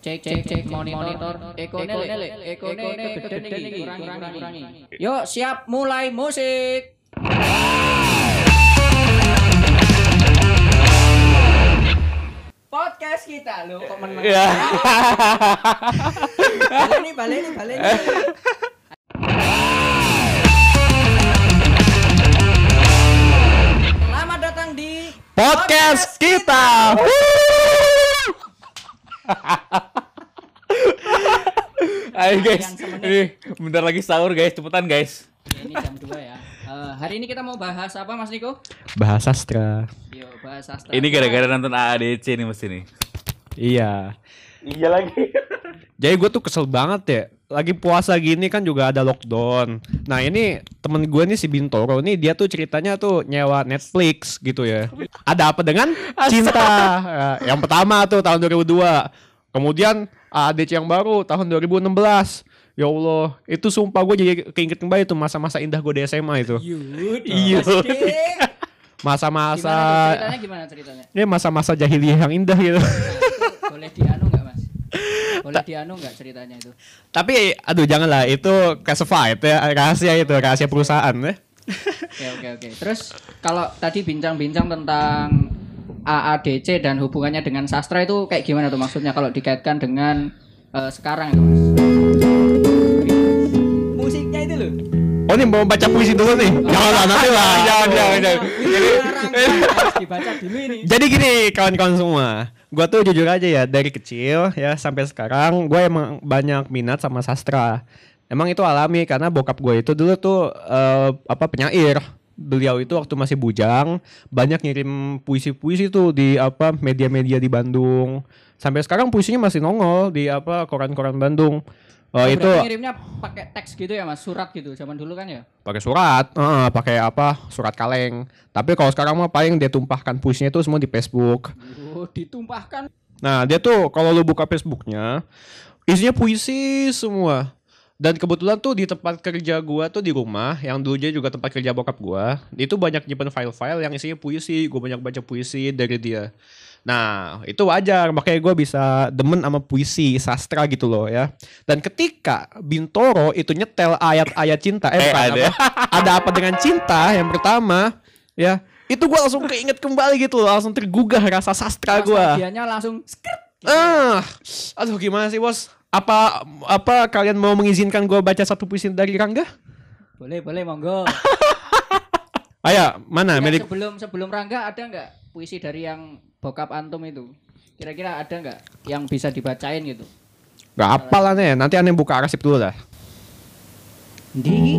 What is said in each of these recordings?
Cek cek cek monitor. Eko nele, eko nele kededen iki kurangi kurangi. Yuk siap mulai musik. Podcast kita lo kok menang. Ya. Balik nih, balik nih, balik nih. Selamat datang di Podcast kita. Ayo guys, ini bentar lagi sahur guys, cepetan guys. ini jam 2 ya. Eh, hari ini kita mau bahas apa Mas Niko? Bahasa sastra. Yo, bahas sastra. Ini gara-gara nonton AADC nih mesti nih. Iya. Iya lagi. Jadi gue tuh kesel banget ya. Lagi puasa gini kan juga ada lockdown. Nah ini temen gue nih si Bintoro nih dia tuh ceritanya tuh nyewa Netflix gitu ya. Ada apa dengan cinta? Ya, yang pertama tuh tahun 2002. Kemudian ADC yang baru tahun 2016. Ya Allah, itu sumpah gue jadi keinget kembali tuh masa-masa indah gue di SMA itu. Iya. Masa-masa ceritanya gimana ceritanya? ini masa-masa jahiliyah yang indah gitu. Itu boleh dianu? Boleh dianu enggak ceritanya itu? Tapi aduh janganlah itu classified ya rahasia itu rahasia perusahaan ya. Oke, oke, oke. Terus kalau tadi bincang-bincang tentang AADC dan hubungannya dengan sastra itu kayak gimana tuh maksudnya kalau dikaitkan dengan eh, sekarang itu, Mas? Musiknya itu loh. Oh ini mau baca puisi dulu nih. Janganlah nanti lah. Jangan, jangan, jangan. Harus dibaca dulu ini. Jadi gini kawan-kawan semua, gua tuh jujur aja ya dari kecil ya sampai sekarang gue emang banyak minat sama sastra. Emang itu alami karena bokap gue itu dulu tuh eh, apa penyair. Beliau itu waktu masih bujang banyak ngirim puisi-puisi tuh di apa media-media di Bandung. Sampai sekarang puisinya masih nongol di apa koran-koran Bandung. Oh, itu ngirimnya pakai teks gitu ya Mas, surat gitu. Zaman dulu kan ya. pakai surat, eh, pakai apa surat kaleng. Tapi kalau sekarang mah paling dia tumpahkan puisinya itu semua di Facebook. Oh, ditumpahkan. Nah dia tuh kalau lu buka Facebooknya isinya puisi semua. Dan kebetulan tuh di tempat kerja gua tuh di rumah yang dulunya juga tempat kerja bokap gua itu banyak nyimpen file-file yang isinya puisi. Gue banyak baca puisi dari dia. Nah itu wajar makanya gue bisa demen sama puisi sastra gitu loh ya. Dan ketika Bintoro itu nyetel ayat-ayat cinta eh, Eh, bukan ada. apa, ada apa dengan cinta yang pertama ya itu gue langsung keinget kembali gitu loh langsung tergugah rasa sastra gue Nostalgianya langsung skrt. ah aduh gimana sih bos apa apa kalian mau mengizinkan gue baca satu puisi dari Rangga Boleh, boleh monggo. ayo mana Ya, milik sebelum sebelum Rangga ada nggak puisi dari yang bokap antum itu? Kira-kira ada nggak yang bisa dibacain gitu? Gak apa lah nih nanti aneh buka arsip dulu lah Di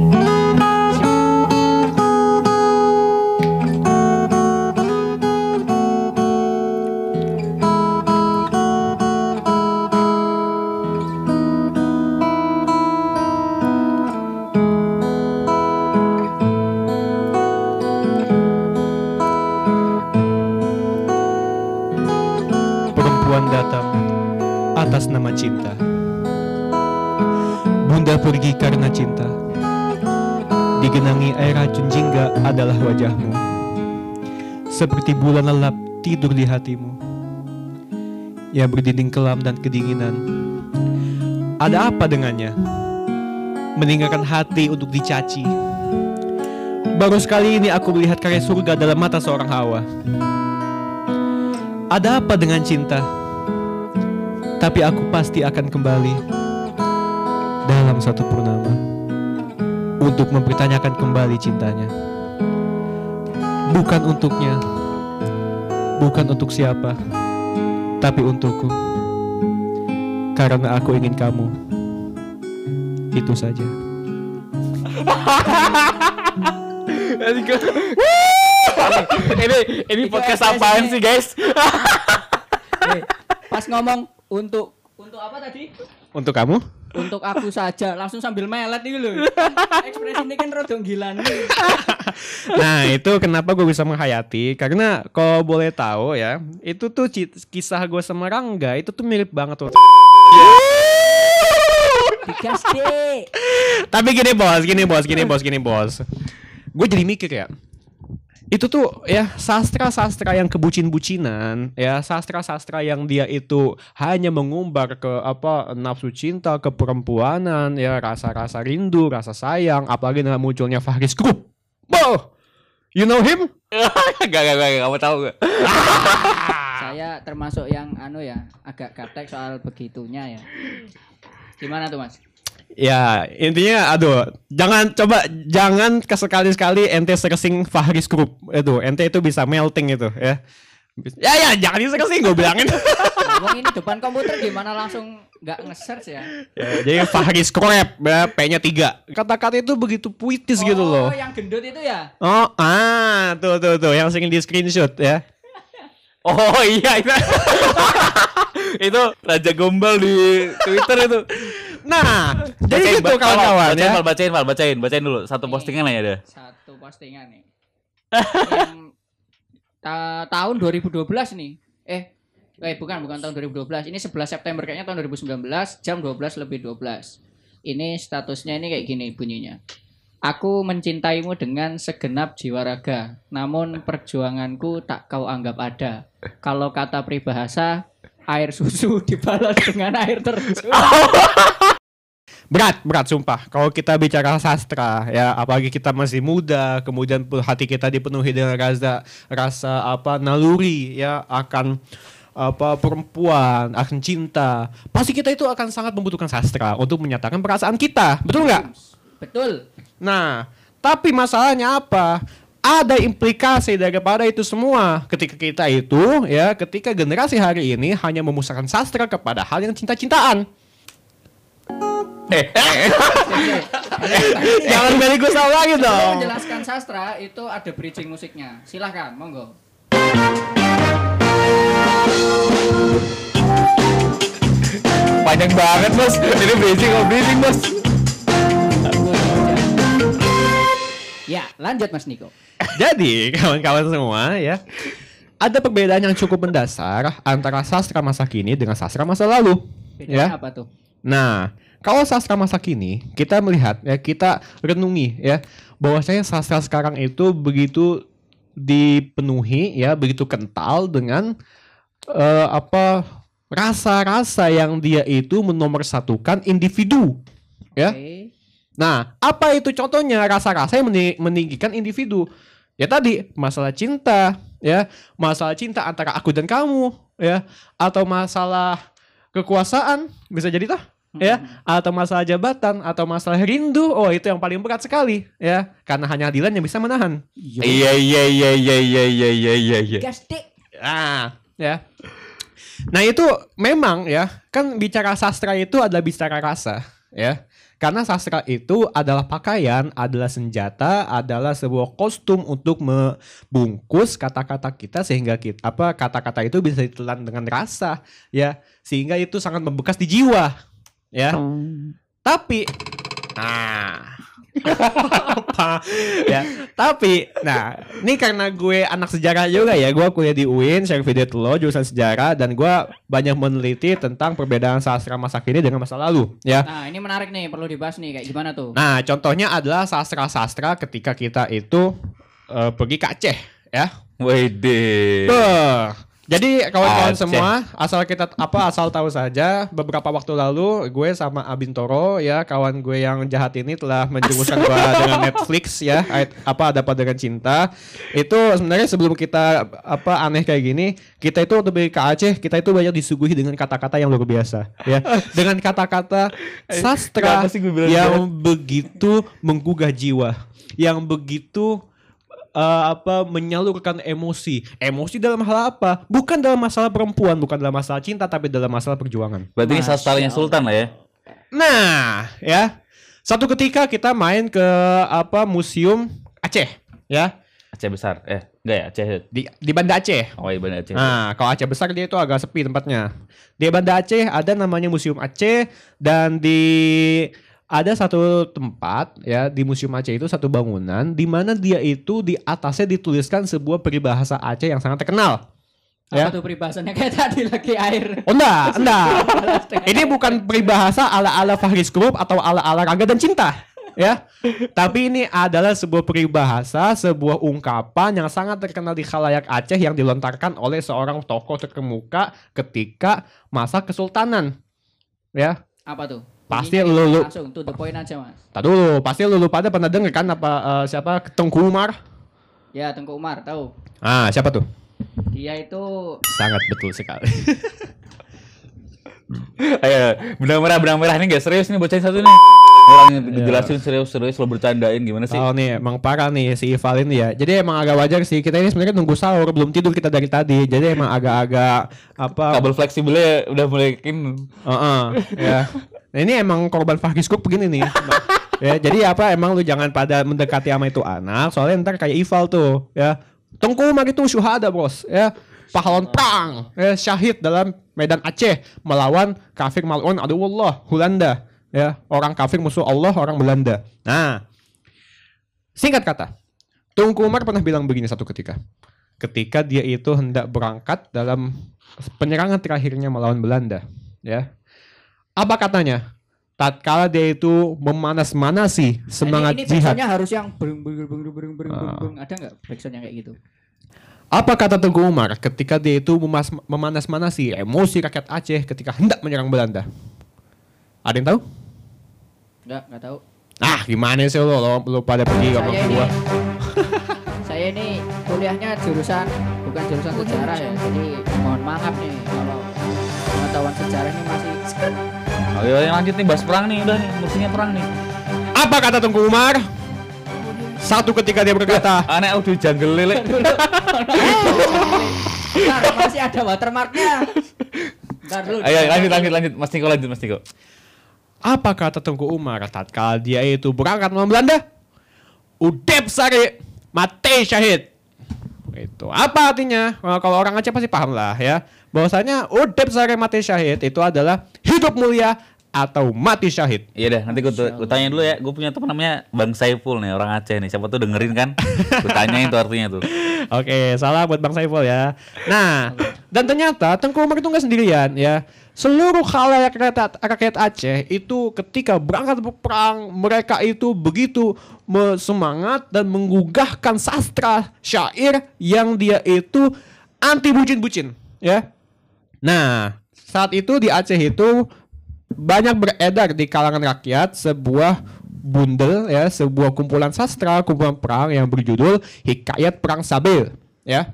Seperti bulan lelap tidur di hatimu. Yang berdinding kelam dan kedinginan. Ada apa dengannya? Meninggalkan hati untuk dicaci. Baru sekali ini aku melihat karya surga dalam mata seorang hawa. Ada apa dengan cinta? Tapi aku pasti akan kembali dalam satu purnama untuk mempertanyakan kembali cintanya. Bukan untuknya, bukan untuk siapa, tapi untukku. Karena aku ingin kamu. Itu saja. ini ini podcast apaan sih guys? Pas ngomong untuk untuk apa tadi? Untuk kamu? Untuk aku saja, langsung sambil melet nih loh. Ekspresi ini kan rodong gila nih. Nah itu kenapa gue bisa menghayati Karena kalau boleh tahu ya Itu tuh kisah gue sama Rangga Itu tuh mirip banget tuh Digas deh. Tapi gini bos, gini bos, gini bos, gini bos Gue jadi mikir ya itu tuh ya sastra-sastra yang kebucin-bucinan ya sastra-sastra yang dia itu hanya mengumbar ke apa nafsu cinta ke perempuanan ya rasa-rasa rindu rasa sayang apalagi dengan munculnya Faris Group wow you know him Gak, gak, gak, gak, mau tahu gak? Saya termasuk yang anu ya, agak gaptek soal begitunya ya. Gimana tuh Mas? Ya intinya aduh jangan coba jangan kesekali-sekali ente searching Fahris Group itu ente itu bisa melting itu ya ya ya jangan searching gue bilangin Ngomong ini depan komputer gimana langsung nggak nge-search ya? Ya, jadi Fahri Scrap, ya, P-nya tiga. Kata-kata itu begitu puitis gitu loh. Oh, yang gendut itu ya? Oh, ah, tuh tuh tuh, yang sering di screenshot ya. Oh iya itu. itu Raja Gombal di Twitter itu. Nah, Bacain, jadi gitu kawan-kawan bacain, ya. Val, bacain, Val, bacain, bacain dulu satu Nih. postingan lah ya deh. Satu postingan nih. yang ta- tahun 2012 nih. Eh, eh bukan bukan tahun 2012. Ini 11 September kayaknya tahun 2019 jam 12 lebih 12. Ini statusnya ini kayak gini bunyinya. Aku mencintaimu dengan segenap jiwa raga, namun perjuanganku tak kau anggap ada. Kalau kata peribahasa, air susu dibalas dengan air terjun. Berat, berat sumpah. Kalau kita bicara sastra ya, apalagi kita masih muda, kemudian hati kita dipenuhi dengan rasa rasa apa naluri ya akan apa perempuan, akan cinta. Pasti kita itu akan sangat membutuhkan sastra untuk menyatakan perasaan kita. Betul nggak? Betul. Nah, tapi masalahnya apa? Ada implikasi daripada itu semua. Ketika kita itu, ya, ketika generasi hari ini hanya memusahkan sastra kepada hal yang cinta-cintaan. Eh, eh, Jangan balik gue salah lagi dong. menjelaskan sastra itu ada bridging musiknya. Silahkan, monggo. panjang banget bos. Ini bridging oh bridging bos. Ya, lanjut Mas Niko. Jadi, kawan-kawan semua, ya. Ada perbedaan yang cukup mendasar antara sastra masa kini dengan sastra masa lalu. Bedanya Ya. apa tuh? Nah, kalau sastra masa kini, kita melihat ya kita renungi ya bahwasanya sastra sekarang itu begitu dipenuhi ya begitu kental dengan eh, apa rasa-rasa yang dia itu menomorsatukan individu ya. Nah, apa itu contohnya rasa-rasa yang mening- meninggikan individu? Ya tadi masalah cinta, ya masalah cinta antara aku dan kamu, ya atau masalah kekuasaan bisa jadi toh, ya atau masalah jabatan atau masalah rindu. Oh itu yang paling berat sekali, ya karena hanya Dilan yang bisa menahan. Iya iya iya iya iya iya iya iya. iya. Gas dik. Ah, ya. Nah itu memang ya kan bicara sastra itu adalah bicara rasa, ya. Karena sastra itu adalah pakaian, adalah senjata, adalah sebuah kostum untuk membungkus kata-kata kita sehingga kita apa kata-kata itu bisa ditelan dengan rasa, ya. Sehingga itu sangat membekas di jiwa, ya. Tapi nah apa ya tapi nah ini karena gue anak sejarah juga ya gue kuliah di UIN share video lo jurusan sejarah dan gue banyak meneliti tentang perbedaan sastra masa kini dengan masa lalu ya Nah, ini menarik nih, perlu dibahas nih kayak gimana tuh? nah contohnya adalah sastra-sastra ketika kita itu eh, pergi ke Aceh ya Wede. Tuh. Jadi kawan-kawan Aceh. semua, asal kita apa asal tahu saja, beberapa waktu lalu gue sama Abintoro ya, kawan gue yang jahat ini telah menjerumuskan gue dengan Netflix ya, apa ada apa dengan cinta. Itu sebenarnya sebelum kita apa aneh kayak gini, kita itu pergi ke Aceh, kita itu banyak disuguhi dengan kata-kata yang luar biasa ya. Dengan kata-kata sastra gue bilang yang begitu menggugah jiwa, yang begitu eh, apa menyalurkan emosi. Emosi dalam hal apa? Bukan dalam masalah perempuan, bukan dalam masalah cinta, tapi dalam masalah perjuangan. Berarti ini Masya sastranya Sultan lah ya. Nah, ya. Satu ketika kita main ke apa museum Aceh, ya. Aceh besar. Eh, enggak ya Aceh. Di di Banda Aceh. Oh iya benar Aceh. Nah, kalau Aceh besar dia itu agak sepi tempatnya. Di Banda Aceh ada namanya Museum Aceh dan di ada satu tempat ya di Museum Aceh itu satu bangunan di mana dia itu di atasnya dituliskan sebuah peribahasa Aceh yang sangat terkenal. Apa Ya. tuh peribahasannya kayak tadi lagi air. Oh enggak, enggak. Ini bukan peribahasa ala-ala Fahris Group atau ala-ala Raga dan Cinta. ya. Tapi ini adalah sebuah peribahasa, sebuah ungkapan yang sangat terkenal di khalayak Aceh yang dilontarkan oleh seorang tokoh terkemuka ketika masa kesultanan. Ya, Apa tuh? Pasti lu- lu- langsung to the point aja, Mas. tak dulu, pasti lu pada pernah denger kan apa eh, siapa Tengku Umar? Ya, Tengku Umar tahu. Ah, siapa tuh? Dia itu Sangat betul sekali. Ayo, benang merah, benang merah ini gak serius nih bacain satu nih. Orangnya dijelasin serius-serius lo bercandain gimana sih? Oh nih, emang parah nih si Ival ini ya. Jadi emang agak wajar sih. Kita ini sebenarnya nunggu sahur, belum tidur kita dari tadi. Jadi emang agak-agak apa? Kabel fleksibelnya udah mulai kin. Heeh, ya. Nah, ini emang korban Fahris Cook begini nih. ya, jadi apa emang lu jangan pada mendekati sama itu anak, soalnya ntar kayak Ival tuh, ya. Tengku itu syuhada, Bos, ya. Pahlawan perang, ya, syahid dalam medan Aceh melawan kafir malun aduwallah, Hulanda, ya. Orang kafir musuh Allah, orang Belanda. Nah, singkat kata, Tengku Umar pernah bilang begini satu ketika. Ketika dia itu hendak berangkat dalam penyerangan terakhirnya melawan Belanda, ya. Apa katanya? Tatkala dia itu memanas-manasi semangat ini, ini jihad. backsoundnya harus yang bereng bereng bereng bereng bereng Ah. bereng. Ada nggak backsound yang kayak gitu? Apa kata Tengku Umar ketika dia itu memanas-manasi emosi rakyat Aceh ketika hendak menyerang Belanda? Ada yang tahu? Enggak, enggak tahu. Ah, gimana sih lo, lo, lo pada pergi ini gua? saya ini kuliahnya jurusan bukan jurusan sejarah ya. Jadi mohon maaf nih kalau pengetahuan sejarah ini masih Iya lanjut nih bahas perang nih udah nih musuhnya perang nih. Apa kata Tengku Umar? Satu ketika dia berkata, Aneh udah jungle lele. Bentar, masih ada watermarknya. Bentar dulu. Ayo lanjut lanjut lanjut Mas Niko lanjut Mas Niko. apa kata Tengku Umar tatkala dia itu berangkat melawan Belanda? Udep sari, mati syahid. Itu apa artinya? Well, kalau orang Aceh pasti paham lah ya. Bahwasanya udep sari mati syahid itu adalah hidup mulia atau mati syahid. Iya dah nanti gue, tanya dulu ya. Gue punya teman namanya Bang Saiful nih orang Aceh nih. Siapa tuh dengerin kan? Gue tanyain tuh artinya tuh. Oke, salah buat Bang Saiful ya. Nah, dan ternyata Tengku Umar itu nggak sendirian ya. Seluruh khalayak rakyat, rakyat Aceh itu ketika berangkat berperang, mereka itu begitu semangat dan menggugahkan sastra syair yang dia itu anti bucin-bucin, ya. Nah, saat itu di Aceh itu banyak beredar di kalangan rakyat sebuah bundel ya, sebuah kumpulan sastra, kumpulan perang yang berjudul Hikayat Perang Sabil, ya.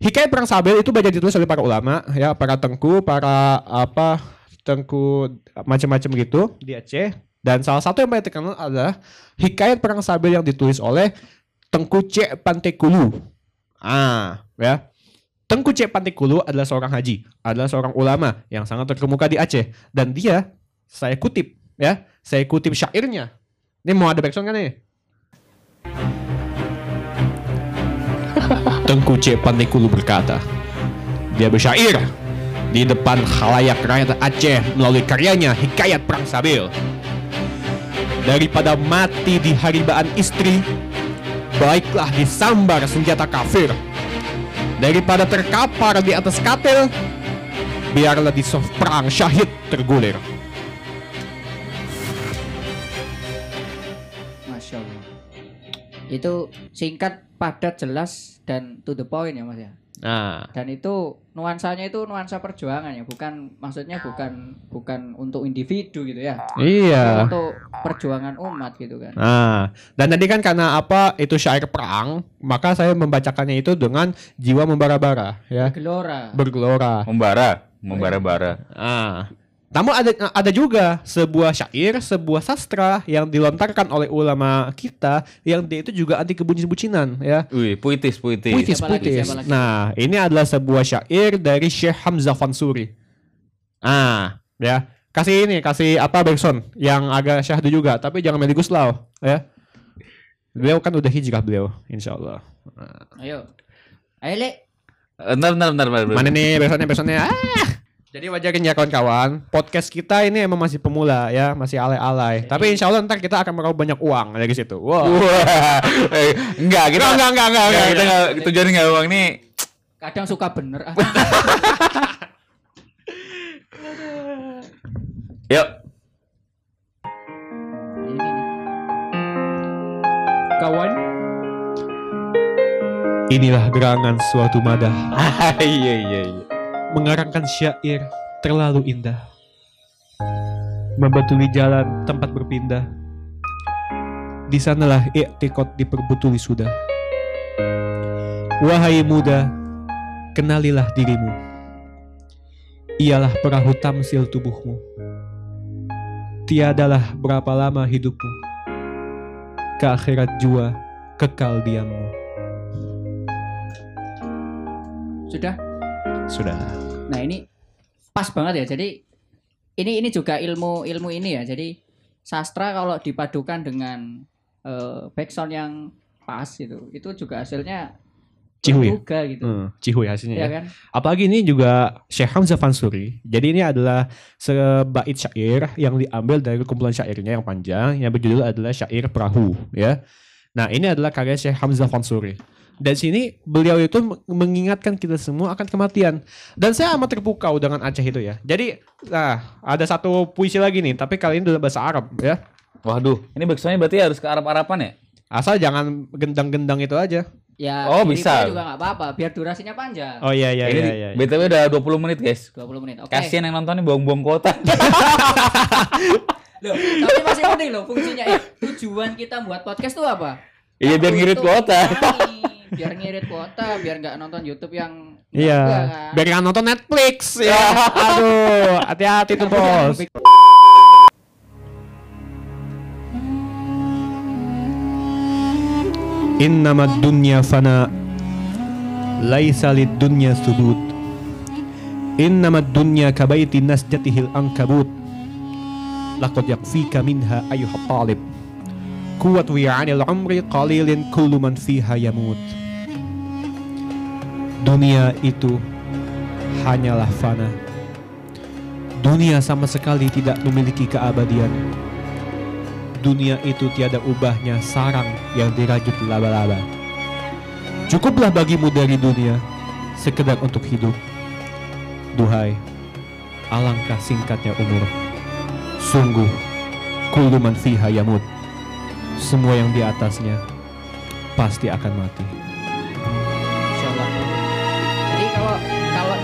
Hikayat Perang Sabil itu banyak ditulis oleh para ulama, ya, para tengku, para apa tengku macam-macam gitu di Aceh. Dan salah satu yang paling terkenal adalah Hikayat Perang Sabil yang ditulis oleh Tengku C. Pantekulu. Ah, ya. Tengku C. Pantekulu adalah seorang haji, adalah seorang ulama yang sangat terkemuka di Aceh. Dan dia, saya kutip, ya, saya kutip syairnya. Ini mau ada backsound kan nih? Tengku C. Pantekulu berkata, dia bersyair di depan khalayak rakyat Aceh melalui karyanya Hikayat Perang Sabil. Daripada mati di haribaan istri, baiklah disambar senjata kafir. Daripada terkapar di atas katil, biarlah di soft perang syahid tergulir. Masya Allah. Itu singkat, padat, jelas dan to the point ya Mas ya. Nah, Dan itu nuansanya itu nuansa perjuangan ya, bukan maksudnya bukan bukan untuk individu gitu ya. iya. Untuk perjuangan umat gitu kan. Nah, dan tadi kan karena apa itu syair perang, maka saya membacakannya itu dengan jiwa membara-bara, ya, Gelora. bergelora. Membara, membara-bara. Ah. Namun ada ada juga sebuah syair, sebuah sastra yang dilontarkan oleh ulama kita yang dia itu juga anti kebucin-bucinan ya. Wih, puitis, puitis. Puitis, Siapa lagi, puitis. siapa lagi? Nah, ini adalah sebuah syair dari Syekh Hamzah Fansuri. Ah, ya. Kasih ini, kasih apa Bergson yang agak syahdu juga, tapi jangan Meli Guslau, ya. Beliau kan udah hijrah beliau, insya Allah. Ayo. Ayo, Le. Bentar, bentar, bentar, bentar. Mana nih Bersonnya, Bersonnya? Ah! Jadi wajar ya kawan-kawan, podcast kita ini emang masih pemula ya, masih alay-alay. Iya. Tapi insya Allah ntar kita akan meraup banyak uang dari situ. Wow. Eh, enggak, kita enggak, enggak, enggak, enggak, kita iya, enggak, iya. tujuan enggak uang nih. Kadang suka bener. Ah. Yuk. Kawan. Inilah gerangan suatu madah. iya, iya, iya mengarangkan syair terlalu indah. Membatuli jalan tempat berpindah. Di sanalah iktikot diperbutuli sudah. Wahai muda, kenalilah dirimu. Ialah perahu tamsil tubuhmu. Tiadalah berapa lama hidupmu. Ke akhirat jua kekal diammu. Sudah. Sudah. Nah ini pas banget ya. Jadi ini ini juga ilmu ilmu ini ya. Jadi sastra kalau dipadukan dengan eh, backsound yang pas itu, itu juga hasilnya Cihuy juga gitu. Hmm, cihuy hasilnya Ya ya. kan? Apalagi ini juga Syekh Hamzah Fansuri. Jadi ini adalah sebait syair yang diambil dari kumpulan syairnya yang panjang yang berjudul adalah Syair Perahu ya. Nah, ini adalah karya Syekh Hamzah Fansuri. Dan sini beliau itu meng- mengingatkan kita semua akan kematian. Dan saya amat terpukau dengan Aceh itu ya. Jadi, nah, ada satu puisi lagi nih, tapi kali ini dalam bahasa Arab ya. Waduh, ini backsoundnya berarti harus ke Arab-Araban ya? Asal jangan gendang-gendang itu aja. Ya, Oh, bisa. juga nggak apa-apa, biar durasinya panjang. Oh iya iya ini iya. di- iya. BTW udah 20 menit guys. 20 menit. Oke. Kasian yang nonton nih buang-buang kuota. Loh, tapi masih penting loh fungsinya. Eh, tujuan kita buat podcast tuh apa? Iya biar ngirit kuota. Biar ngirit kuota, biar nggak nonton YouTube yang Iya, enggak, kan? biar nggak nonton Netflix ya. Aduh, hati-hati tuh bos. Innama dunya fana Laisa lid dunya subut Innama dunya kabaiti nasjatihil ankabut Laqad yakfika minha ayuha talib Kuwat wi'anil umri qalilin kullu man fiha yamut Dunia itu hanyalah fana. Dunia sama sekali tidak memiliki keabadian. Dunia itu tiada ubahnya sarang yang dirajut laba-laba. Cukuplah bagimu dari dunia sekedar untuk hidup. Duhai, alangkah singkatnya umur. Sungguh, kullu man fiha yamut. Semua yang di atasnya pasti akan mati.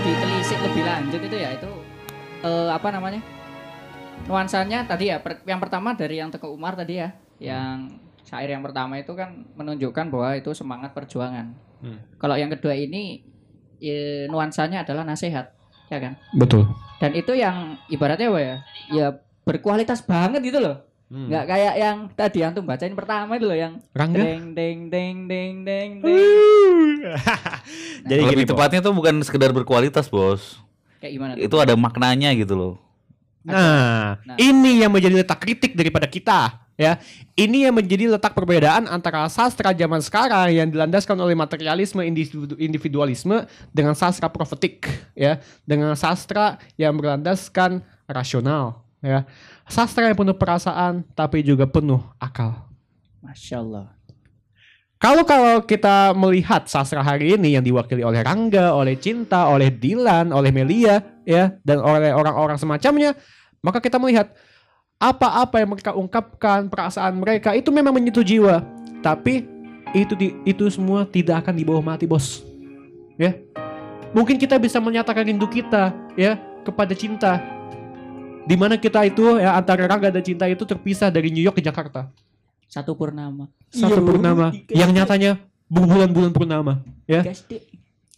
Ditelisik lebih lanjut itu ya itu eh, apa namanya? Nuansanya tadi ya per- yang pertama dari yang Teguh Umar tadi ya, yang syair yang pertama itu kan menunjukkan bahwa itu semangat perjuangan. Hmm. Kalau yang kedua ini eh, nuansanya adalah nasihat, ya kan? Betul. Dan itu yang ibaratnya apa ya? Ya berkualitas banget gitu loh. Hmm. Nggak kayak yang tadi antum bacain pertama itu loh yang Rangga? deng deng deng deng deng deng. Jadi gini, Lebih Bos. tepatnya tuh bukan sekedar berkualitas, Bos. Kayak gimana tuh? Itu ada maknanya gitu loh. Nah, Nah. ini yang menjadi letak kritik daripada kita, ya. Ini yang menjadi letak perbedaan antara sastra zaman sekarang yang dilandaskan oleh materialisme individu- individualisme dengan sastra profetik, ya, dengan sastra yang berlandaskan rasional, ya. Sastra yang penuh perasaan tapi juga penuh akal. Masya Allah. Kalau kalau kita melihat sastra hari ini yang diwakili oleh Rangga, oleh Cinta, oleh Dilan, oleh Melia, ya, dan oleh orang-orang semacamnya, maka kita melihat apa-apa yang mereka ungkapkan, perasaan mereka itu memang menyentuh jiwa. Tapi itu itu semua tidak akan dibawa mati, bos. Ya, mungkin kita bisa menyatakan rindu kita, ya, kepada Cinta. Di mana kita itu ya antara Rangga dan Cinta itu terpisah dari New York ke Jakarta. Satu purnama. satu purnama. Yang nyatanya bulan-bulan purnama ya.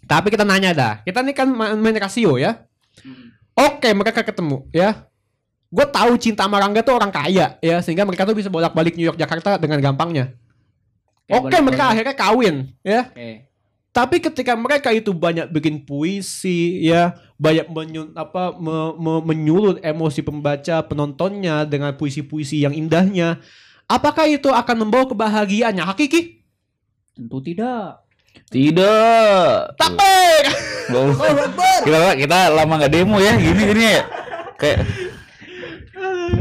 Tapi kita nanya dah. Kita ini kan ma- main rasio ya. Hmm. oke mereka ketemu ya. Gue tahu cinta sama Rangga tuh orang kaya ya. Sehingga mereka tuh bisa bolak-balik New York Jakarta dengan gampangnya. Kayak oke boleh- mereka boleh. akhirnya kawin ya. Oke. tapi ketika mereka itu banyak bikin puisi ya banyak menyu- apa me- me- menyulut emosi pembaca penontonnya dengan puisi-puisi yang indahnya apakah itu akan membawa kebahagiaannya hakiki Tentu tidak. Tidak. takbir Bos. kita kita lama nggak demo ya gini gini ya. Kayak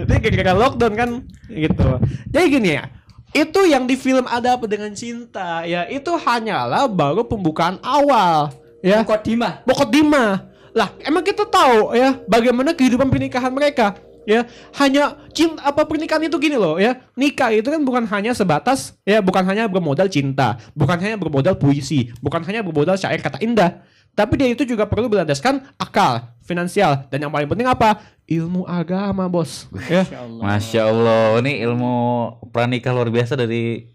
Ini gara-gara lockdown kan gitu. Jadi gini ya. Itu yang di film ada apa dengan cinta ya itu hanyalah baru pembukaan awal ya. Mukodimah. Mukodimah. Lah, emang kita tahu ya bagaimana kehidupan pernikahan mereka. ya hanya cinta apa pernikahan itu gini loh ya nikah itu kan bukan hanya sebatas ya bukan hanya bermodal cinta bukan hanya bermodal puisi bukan hanya bermodal syair kata indah tapi dia itu juga perlu berlandaskan akal finansial dan yang paling penting apa ilmu agama bos ya Masya Allah. Masya Allah, ini ilmu pranikah luar biasa dari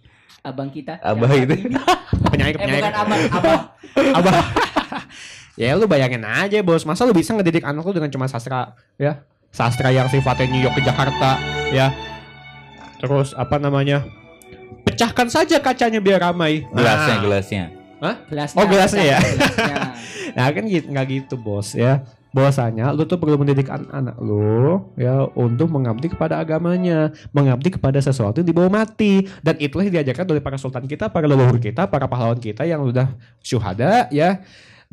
Abang kita. Abah itu. ini. penyair Eh penyair bukan abang, abah. Abah. ya lu bayangin aja bos, masa lu bisa ngedidik anak lu dengan cuma sastra ya? Sastra yang sifatnya New York ke Jakarta ya. Terus apa namanya? Pecahkan saja kacanya biar ramai. gelasnya, Nah, gelasnya. Gelasnya. Oh, gelasnya ya? Gelasnya. Nah kan gitu nggak gitu bos ya. Bahwasanya lu tuh perlu mendidik an- anak lu ya untuk mengabdi kepada agamanya, mengabdi kepada sesuatu yang dibawa mati dan itulah yang diajarkan oleh para sultan kita, para leluhur kita, para pahlawan kita yang sudah syuhada ya.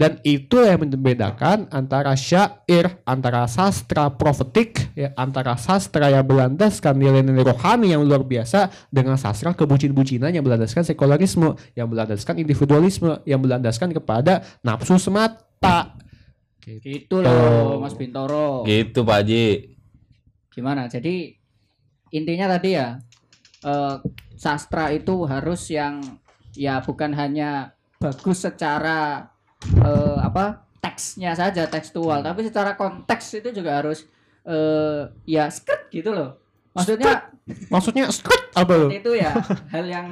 Dan itu yang membedakan antara syair, antara sastra profetik, ya, antara sastra yang berlandaskan nilai-nilai rohani yang luar biasa dengan sastra kebucin-bucinan yang berlandaskan sekularisme, yang berlandaskan individualisme, yang berlandaskan kepada nafsu semata. Gitu loh Mas Bintoro. Gitu Pak Haji. Gimana? Jadi intinya tadi ya eh, sastra itu harus yang ya bukan hanya bagus secara eh, apa teksnya saja tekstual, tapi secara konteks itu juga harus eh, ya script gitu loh. Maksudnya Maksudnya skut apa lu? itu ya hal yang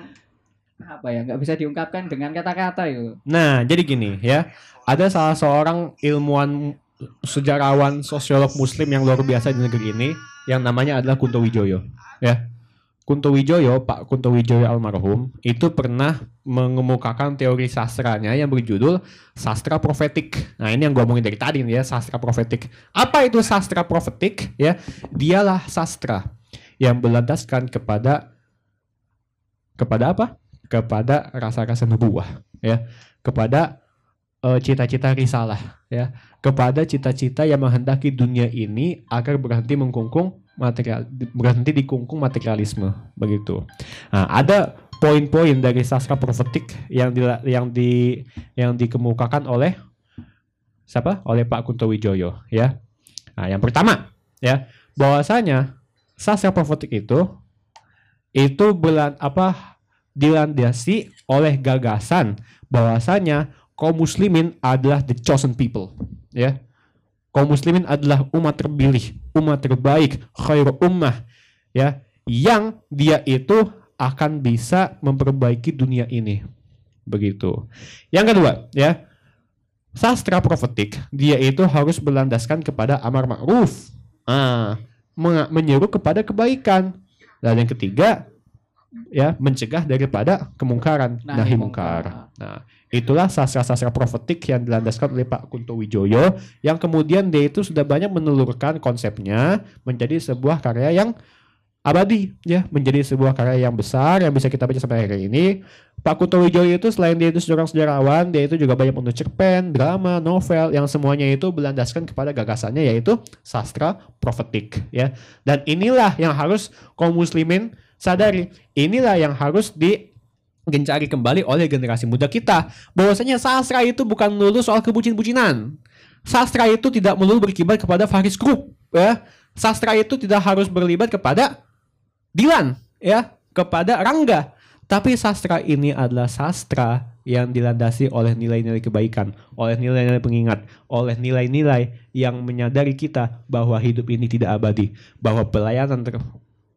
apa ya nggak bisa diungkapkan dengan kata-kata itu. Nah, jadi gini ya. Ada salah seorang ilmuwan sejarawan sosiolog muslim yang luar biasa di negeri ini yang namanya adalah Kunto Wijoyo ya. Kunto Wijoyo, Pak Kunto Wijoyo almarhum itu pernah mengemukakan teori sastranya yang berjudul sastra profetik. Nah, ini yang gua omongin dari tadi nih ya, sastra profetik. Apa itu sastra profetik ya? Dialah sastra yang berlandaskan kepada kepada apa? Kepada rasa-rasa nubuah ya, kepada eh, cita-cita risalah ya kepada cita-cita yang menghendaki dunia ini agar berhenti mengkungkung material berhenti dikungkung materialisme begitu. Nah, ada poin-poin dari sastra profetik yang di, yang di yang dikemukakan oleh siapa? Oleh Pak Kunto Wijoyo ya. Nah, yang pertama ya, bahwasanya sastra profetik itu itu belan apa dilandasi oleh gagasan bahwasanya kaum muslimin adalah the chosen people ya kaum muslimin adalah umat terpilih umat terbaik khairu ummah ya yang dia itu akan bisa memperbaiki dunia ini. Begitu. Yang kedua ya sastra profetik dia itu harus berlandaskan kepada amar ma'ruf. Ah menyeru kepada kebaikan. Dan yang ketiga ya mencegah daripada kemungkaran Nahi nahi mungkar. mungkar. Nah Itulah sastra-sastra profetik yang dilandaskan oleh Pak Kunto Wijoyo yang kemudian dia itu sudah banyak menelurkan konsepnya menjadi sebuah karya yang abadi ya, menjadi sebuah karya yang besar yang bisa kita baca sampai hari ini. Pak Kunto Wijoyo itu selain dia itu seorang sejarawan, dia itu juga banyak menulis cerpen, drama, novel yang semuanya itu berlandaskan kepada gagasannya yaitu sastra profetik ya. Dan inilah yang harus kaum muslimin sadari. Inilah yang harus di gencari kembali oleh generasi muda kita. Bahwasanya sastra itu bukan melulu soal kebucin-bucinan. Sastra itu tidak melulu berkibar kepada Faris Group ya. Sastra itu tidak harus berlibat kepada Dilan ya. Kepada Rangga. Tapi sastra ini adalah sastra yang dilandasi oleh nilai-nilai kebaikan, oleh nilai-nilai pengingat, oleh nilai-nilai yang menyadari kita bahwa hidup ini tidak abadi, bahwa pelayanan ter-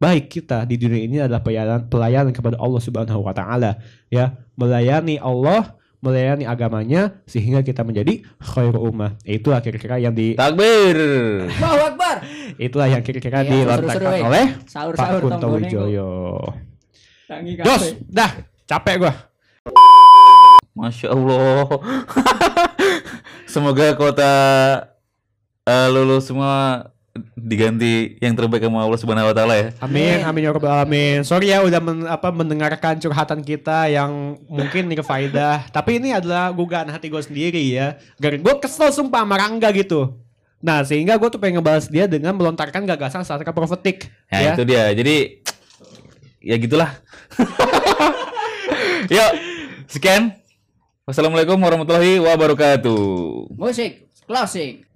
baik kita di dunia ini adalah pelayanan pelayanan kepada Allah Subhanahu wa taala ya melayani Allah melayani agamanya sehingga kita menjadi khairu ummah itulah kira-kira yang di Takbir. Allahu Akbar. itulah yang kira-kira Iya, dilontarkan eh. oleh Pak Sahur-sahur Kunto. Wijoyo. Jos dah capek gua Masya Allah. Semoga kota eh, lulus semua diganti yang terbaik sama Allah Subhanahu wa taala ya. Amin, amin ya rabbal alamin. Sorry ya udah men- apa mendengarkan curhatan kita yang mungkin nih faedah. Tapi ini adalah gugaan hati gue sendiri ya. Gue kesel sumpah sama Rangga gitu. Nah sehingga gue tuh pengen ngebalas dia dengan melontarkan gagasan sastra profetik. Ya, ya. itu dia. Jadi ya gitulah. Yuk, sekian. Wassalamualaikum warahmatullahi wabarakatuh. Musik closing.